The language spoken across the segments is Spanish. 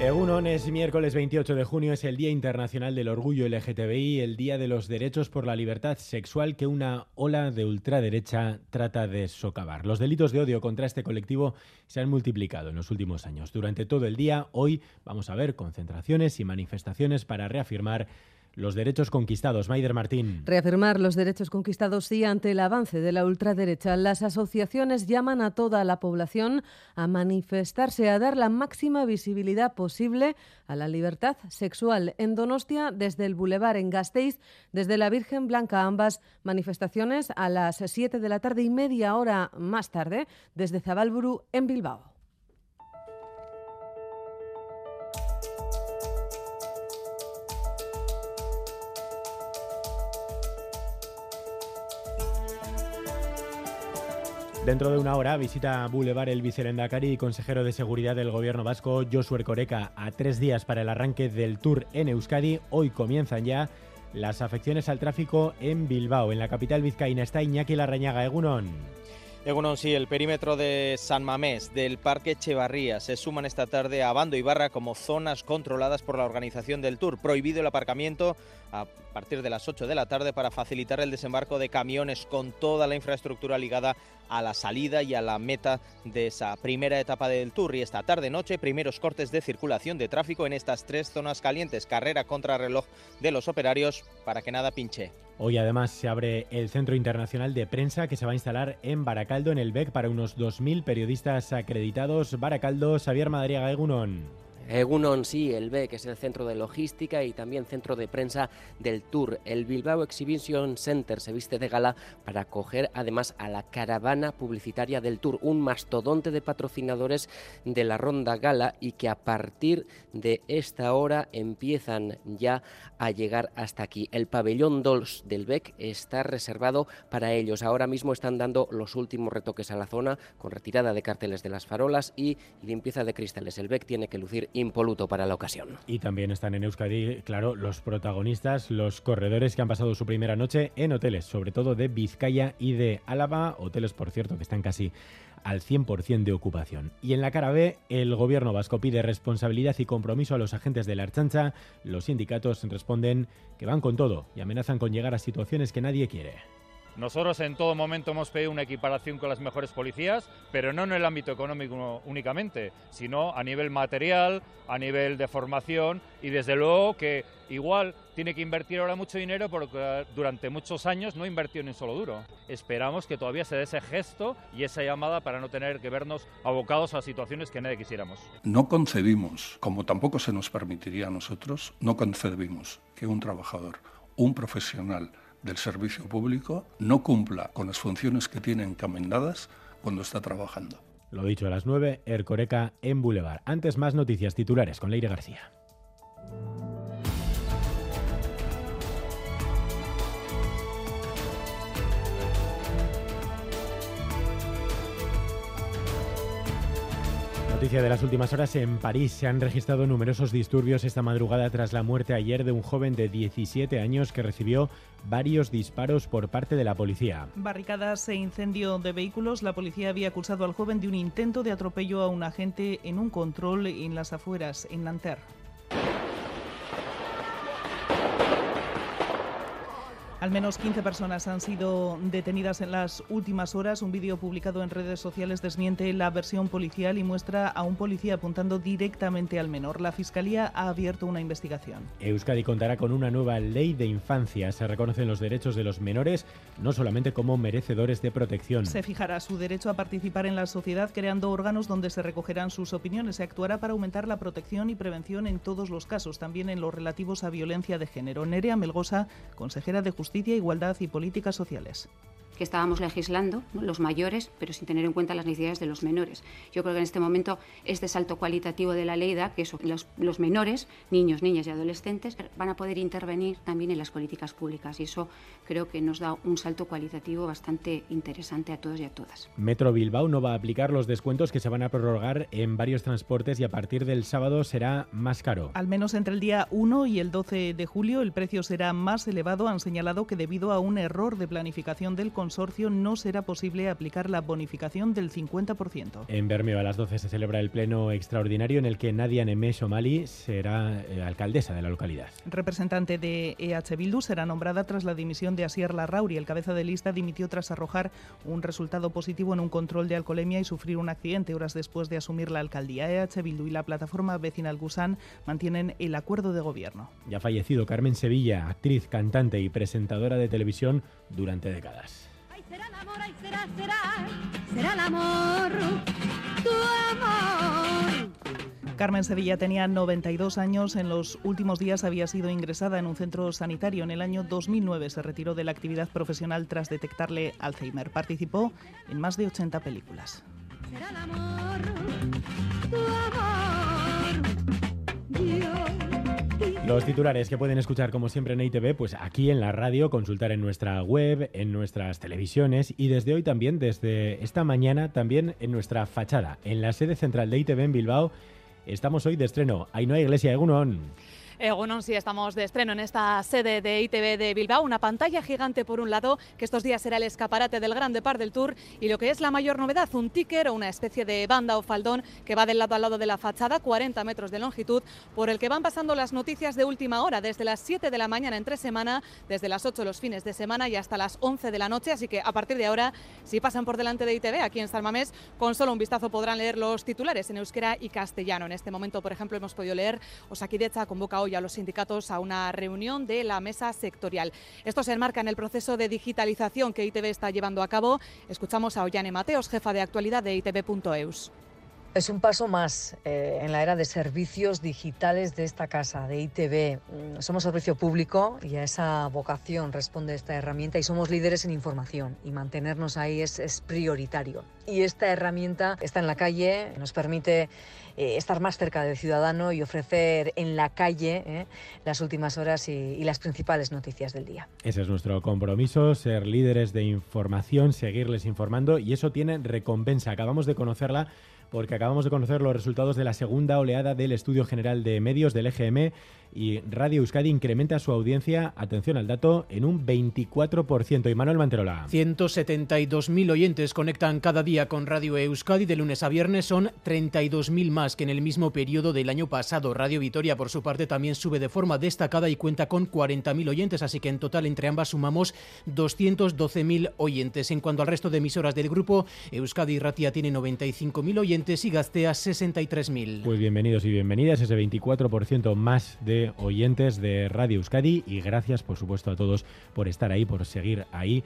Egunon es miércoles 28 de junio, es el Día Internacional del Orgullo LGTBI, el Día de los Derechos por la Libertad Sexual que una ola de ultraderecha trata de socavar. Los delitos de odio contra este colectivo se han multiplicado en los últimos años. Durante todo el día, hoy vamos a ver concentraciones y manifestaciones para reafirmar los derechos conquistados. Maider Martín. Reafirmar los derechos conquistados sí ante el avance de la ultraderecha. Las asociaciones llaman a toda la población a manifestarse, a dar la máxima visibilidad posible a la libertad sexual. En Donostia, desde el Boulevard en Gasteiz, desde la Virgen Blanca, ambas manifestaciones a las 7 de la tarde y media hora más tarde, desde Zabalburu en Bilbao. Dentro de una hora visita Boulevard el vicerendacari y consejero de seguridad del gobierno vasco, Josué Coreca, a tres días para el arranque del Tour en Euskadi. Hoy comienzan ya las afecciones al tráfico en Bilbao. En la capital vizcaína está Iñaki Larrañaga, Egunon. Egunon, sí, el perímetro de San Mamés, del Parque Echevarría, se suman esta tarde a Bando y Barra como zonas controladas por la organización del Tour. Prohibido el aparcamiento a partir de las 8 de la tarde para facilitar el desembarco de camiones con toda la infraestructura ligada a la salida y a la meta de esa primera etapa del Tour. Y esta tarde-noche, primeros cortes de circulación de tráfico en estas tres zonas calientes. Carrera contra reloj de los operarios para que nada pinche. Hoy además se abre el Centro Internacional de Prensa que se va a instalar en Baracaldo, en el BEC, para unos 2.000 periodistas acreditados. Baracaldo, Xavier Madariaga Egunon. Egunon, sí, el B, que es el centro de logística y también centro de prensa del Tour. El Bilbao Exhibition Center se viste de gala para acoger además a la caravana publicitaria del Tour, un mastodonte de patrocinadores de la ronda gala y que a partir de esta hora empiezan ya a llegar hasta aquí. El pabellón Dolls del BEC está reservado para ellos. Ahora mismo están dando los últimos retoques a la zona con retirada de carteles de las farolas y limpieza de cristales. El BEC tiene que lucir impoluto para la ocasión. Y también están en Euskadi, claro, los protagonistas, los corredores que han pasado su primera noche en hoteles, sobre todo de Vizcaya y de Álava, hoteles por cierto que están casi al 100% de ocupación. Y en la cara B, el gobierno vasco pide responsabilidad y compromiso a los agentes de la Archancha. Los sindicatos responden que van con todo y amenazan con llegar a situaciones que nadie quiere. Nosotros en todo momento hemos pedido una equiparación con las mejores policías, pero no en el ámbito económico únicamente, sino a nivel material, a nivel de formación y desde luego que igual tiene que invertir ahora mucho dinero porque durante muchos años no invirtió ni un solo duro. Esperamos que todavía se dé ese gesto y esa llamada para no tener que vernos abocados a situaciones que nadie quisiéramos. No concebimos, como tampoco se nos permitiría a nosotros, no concebimos que un trabajador, un profesional, del servicio público no cumpla con las funciones que tiene encomendadas cuando está trabajando. Lo dicho a las 9, Ercoreca en Boulevard. Antes más noticias titulares con Leire García. Noticia de las últimas horas, en París se han registrado numerosos disturbios esta madrugada tras la muerte ayer de un joven de 17 años que recibió varios disparos por parte de la policía. Barricadas e incendio de vehículos. La policía había acusado al joven de un intento de atropello a un agente en un control en las afueras, en Nanterre. Al menos 15 personas han sido detenidas en las últimas horas. Un vídeo publicado en redes sociales desmiente la versión policial y muestra a un policía apuntando directamente al menor. La Fiscalía ha abierto una investigación. Euskadi contará con una nueva ley de infancia. Se reconocen los derechos de los menores no solamente como merecedores de protección. Se fijará su derecho a participar en la sociedad creando órganos donde se recogerán sus opiniones. Se actuará para aumentar la protección y prevención en todos los casos, también en los relativos a violencia de género. Nerea Melgosa, consejera de Justicia Justicia, Igualdad y Políticas Sociales. Que estábamos legislando, los mayores, pero sin tener en cuenta las necesidades de los menores. Yo creo que en este momento este salto cualitativo de la ley da que los, los menores, niños, niñas y adolescentes, van a poder intervenir también en las políticas públicas y eso creo que nos da un salto cualitativo bastante interesante a todos y a todas. Metro Bilbao no va a aplicar los descuentos que se van a prorrogar en varios transportes y a partir del sábado será más caro. Al menos entre el día 1 y el 12 de julio el precio será más elevado. Han señalado que debido a un error de planificación del consorcio no será posible aplicar la bonificación del 50%. En Bermeo a las 12 se celebra el pleno extraordinario en el que Nadia Nemesh Omali será eh, alcaldesa de la localidad. Representante de EH Bildu será nombrada tras la dimisión de Asier Larrauri. El cabeza de lista dimitió tras arrojar un resultado positivo en un control de alcoholemia y sufrir un accidente horas después de asumir la alcaldía. EH Bildu y la plataforma vecinal Gusán mantienen el acuerdo de gobierno. Ya ha fallecido Carmen Sevilla, actriz, cantante y presentadora de televisión durante décadas. Será el amor, será, será, será el amor, tu amor. Carmen Sevilla tenía 92 años. En los últimos días había sido ingresada en un centro sanitario. En el año 2009 se retiró de la actividad profesional tras detectarle Alzheimer. Participó en más de 80 películas. Los titulares que pueden escuchar como siempre en ITV, pues aquí en la radio, consultar en nuestra web, en nuestras televisiones y desde hoy también, desde esta mañana, también en nuestra fachada, en la sede central de ITV en Bilbao Estamos hoy de estreno. Hay iglesia, Egunon. Bueno, sí, estamos de estreno en esta sede de ITV de Bilbao, una pantalla gigante por un lado, que estos días será el escaparate del Grande Par del Tour, y lo que es la mayor novedad, un ticker o una especie de banda o faldón que va del lado al lado de la fachada, 40 metros de longitud, por el que van pasando las noticias de última hora, desde las 7 de la mañana entre semana, desde las 8 los fines de semana y hasta las 11 de la noche, así que a partir de ahora, si pasan por delante de ITV aquí en Salmamés, con solo un vistazo podrán leer los titulares en euskera y castellano. En este momento, por ejemplo, hemos podido leer Osakidecha convoca hoy a los sindicatos a una reunión de la mesa sectorial. Esto se enmarca en el proceso de digitalización que ITV está llevando a cabo. Escuchamos a Ollane Mateos, jefa de actualidad de ITV.eus. Es un paso más eh, en la era de servicios digitales de esta casa, de ITV. Mm, somos servicio público y a esa vocación responde esta herramienta y somos líderes en información y mantenernos ahí es, es prioritario. Y esta herramienta está en la calle, nos permite eh, estar más cerca del ciudadano y ofrecer en la calle eh, las últimas horas y, y las principales noticias del día. Ese es nuestro compromiso, ser líderes de información, seguirles informando y eso tiene recompensa. Acabamos de conocerla porque acabamos de conocer los resultados de la segunda oleada del Estudio General de Medios del EGM y Radio Euskadi incrementa su audiencia, atención al dato, en un 24%. Y Manuel Manterola. 172.000 oyentes conectan cada día con Radio Euskadi de lunes a viernes, son 32.000 más que en el mismo periodo del año pasado. Radio Vitoria, por su parte, también sube de forma destacada y cuenta con 40.000 oyentes, así que en total entre ambas sumamos 212.000 oyentes. En cuanto al resto de emisoras del grupo, Euskadi y Ratia tiene 95.000 oyentes y Gastea 63.000. Pues bienvenidos y bienvenidas, ese 24% más de oyentes de Radio Euskadi y gracias por supuesto a todos por estar ahí, por seguir ahí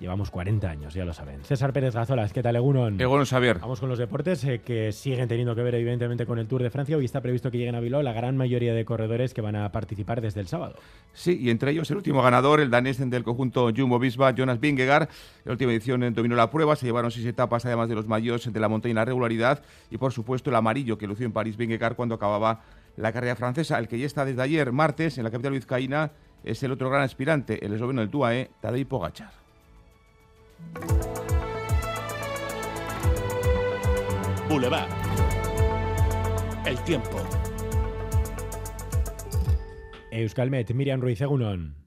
Llevamos 40 años, ya lo saben. César Pérez Gazolas, ¿qué tal, Egunon? Egunon, Xavier. Vamos con los deportes eh, que siguen teniendo que ver, evidentemente, con el Tour de Francia. Hoy está previsto que lleguen a Bilbao la gran mayoría de corredores que van a participar desde el sábado. Sí, y entre ellos el último ganador, el danés del conjunto Jumbo Visma, Jonas Vingegaard. En la última edición dominó la prueba, se llevaron seis etapas, además de los mayores de la montaña en la regularidad. Y, por supuesto, el amarillo que lució en París Vingegaard cuando acababa la carrera francesa. El que ya está desde ayer, martes, en la capital vizcaína, es el otro gran aspirante, el esloveno del TUAE, Tadej Pogacar. Boulevard. El tiempo. Euskalmet, Miriam Ruiz Egunon.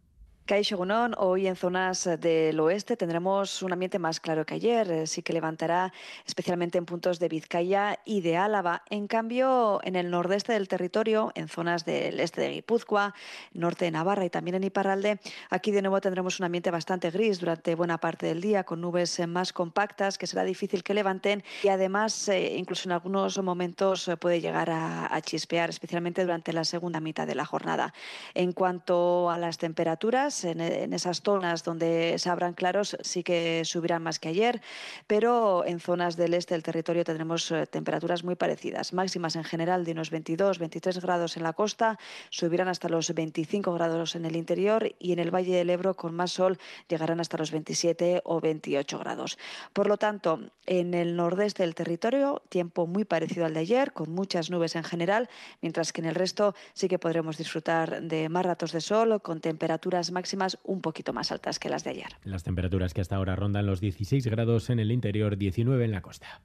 Gunón, hoy en zonas del oeste tendremos un ambiente más claro que ayer, eh, sí que levantará especialmente en puntos de Vizcaya y de Álava. En cambio, en el nordeste del territorio, en zonas del este de Guipúzcoa, norte de Navarra y también en Iparralde, aquí de nuevo tendremos un ambiente bastante gris durante buena parte del día, con nubes eh, más compactas que será difícil que levanten y además, eh, incluso en algunos momentos puede llegar a chispear, especialmente durante la segunda mitad de la jornada. En cuanto a las temperaturas, mínimas en, en, esas zonas donde se abran claros sí que subirán más que ayer, pero en zonas del este del territorio tendremos eh, temperaturas muy parecidas. Máximas en general de unos 22, 23 grados en la costa, subirán hasta los 25 grados en el interior y en el Valle del Ebro con más sol llegarán hasta los 27 o 28 grados. Por lo tanto, en el nordeste del territorio, tiempo muy parecido al de ayer, con muchas nubes en general, mientras que en el resto sí que podremos disfrutar de más ratos de sol con temperaturas máximas un poquito más altas que las de ayer. Las temperaturas que hasta ahora rondan los 16 grados en el interior, 19 en la costa.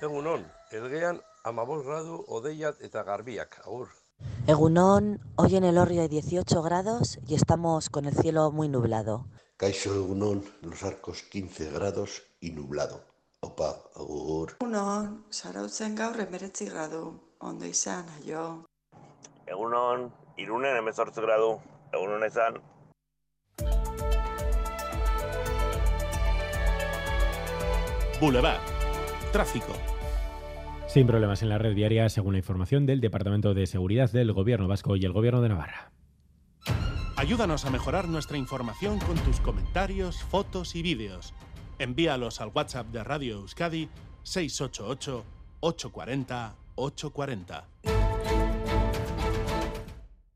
Egunon, elgean amabos gradu odeiat eta garbiak, agur. Egunon, hoy en el Orrio hay 18 grados y estamos con el cielo muy nublado. Caixo Egunon, los arcos 15 grados y nublado. Opa, agur. Egunon, sarautzen gaur emeretzi gradu, ondo izan, aio. Egunon, irunen emezortzi gradu, egunon izan. Boulevard. Tráfico. Sin problemas en la red viaria, según la información del Departamento de Seguridad del Gobierno Vasco y el Gobierno de Navarra. Ayúdanos a mejorar nuestra información con tus comentarios, fotos y vídeos. Envíalos al WhatsApp de Radio Euskadi 688 840 840.